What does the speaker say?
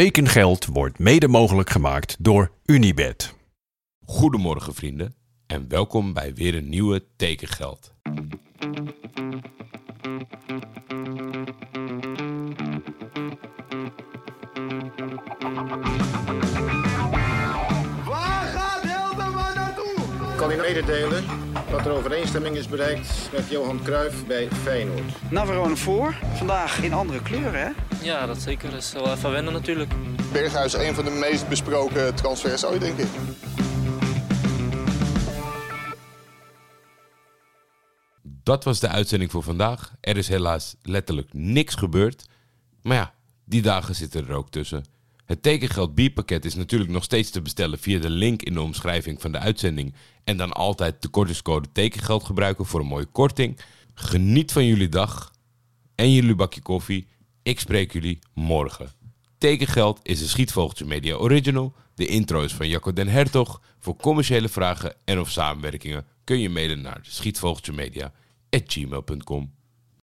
Tekengeld wordt mede mogelijk gemaakt door Unibed. Goedemorgen vrienden en welkom bij weer een nieuwe Tekengeld. Kan u mededelen dat er overeenstemming is bereikt met Johan Cruijff bij Feyenoord. Navarone voor. Vandaag in andere kleuren, hè? Ja, dat zeker. Dat is wel even wennen natuurlijk. Berghuis een van de meest besproken transfers ooit, denk ik. Dat was de uitzending voor vandaag. Er is helaas letterlijk niks gebeurd. Maar ja, die dagen zitten er ook tussen. Het tekengeld bierpakket is natuurlijk nog steeds te bestellen via de link in de omschrijving van de uitzending. En dan altijd de kortingscode tekengeld gebruiken voor een mooie korting. Geniet van jullie dag en jullie bakje koffie. Ik spreek jullie morgen. Tekengeld is een Schietvogeltje Media Original. De intro is van Jacco den Hertog. Voor commerciële vragen en of samenwerkingen kun je mailen naar schietvogeltjemedia.gmail.com.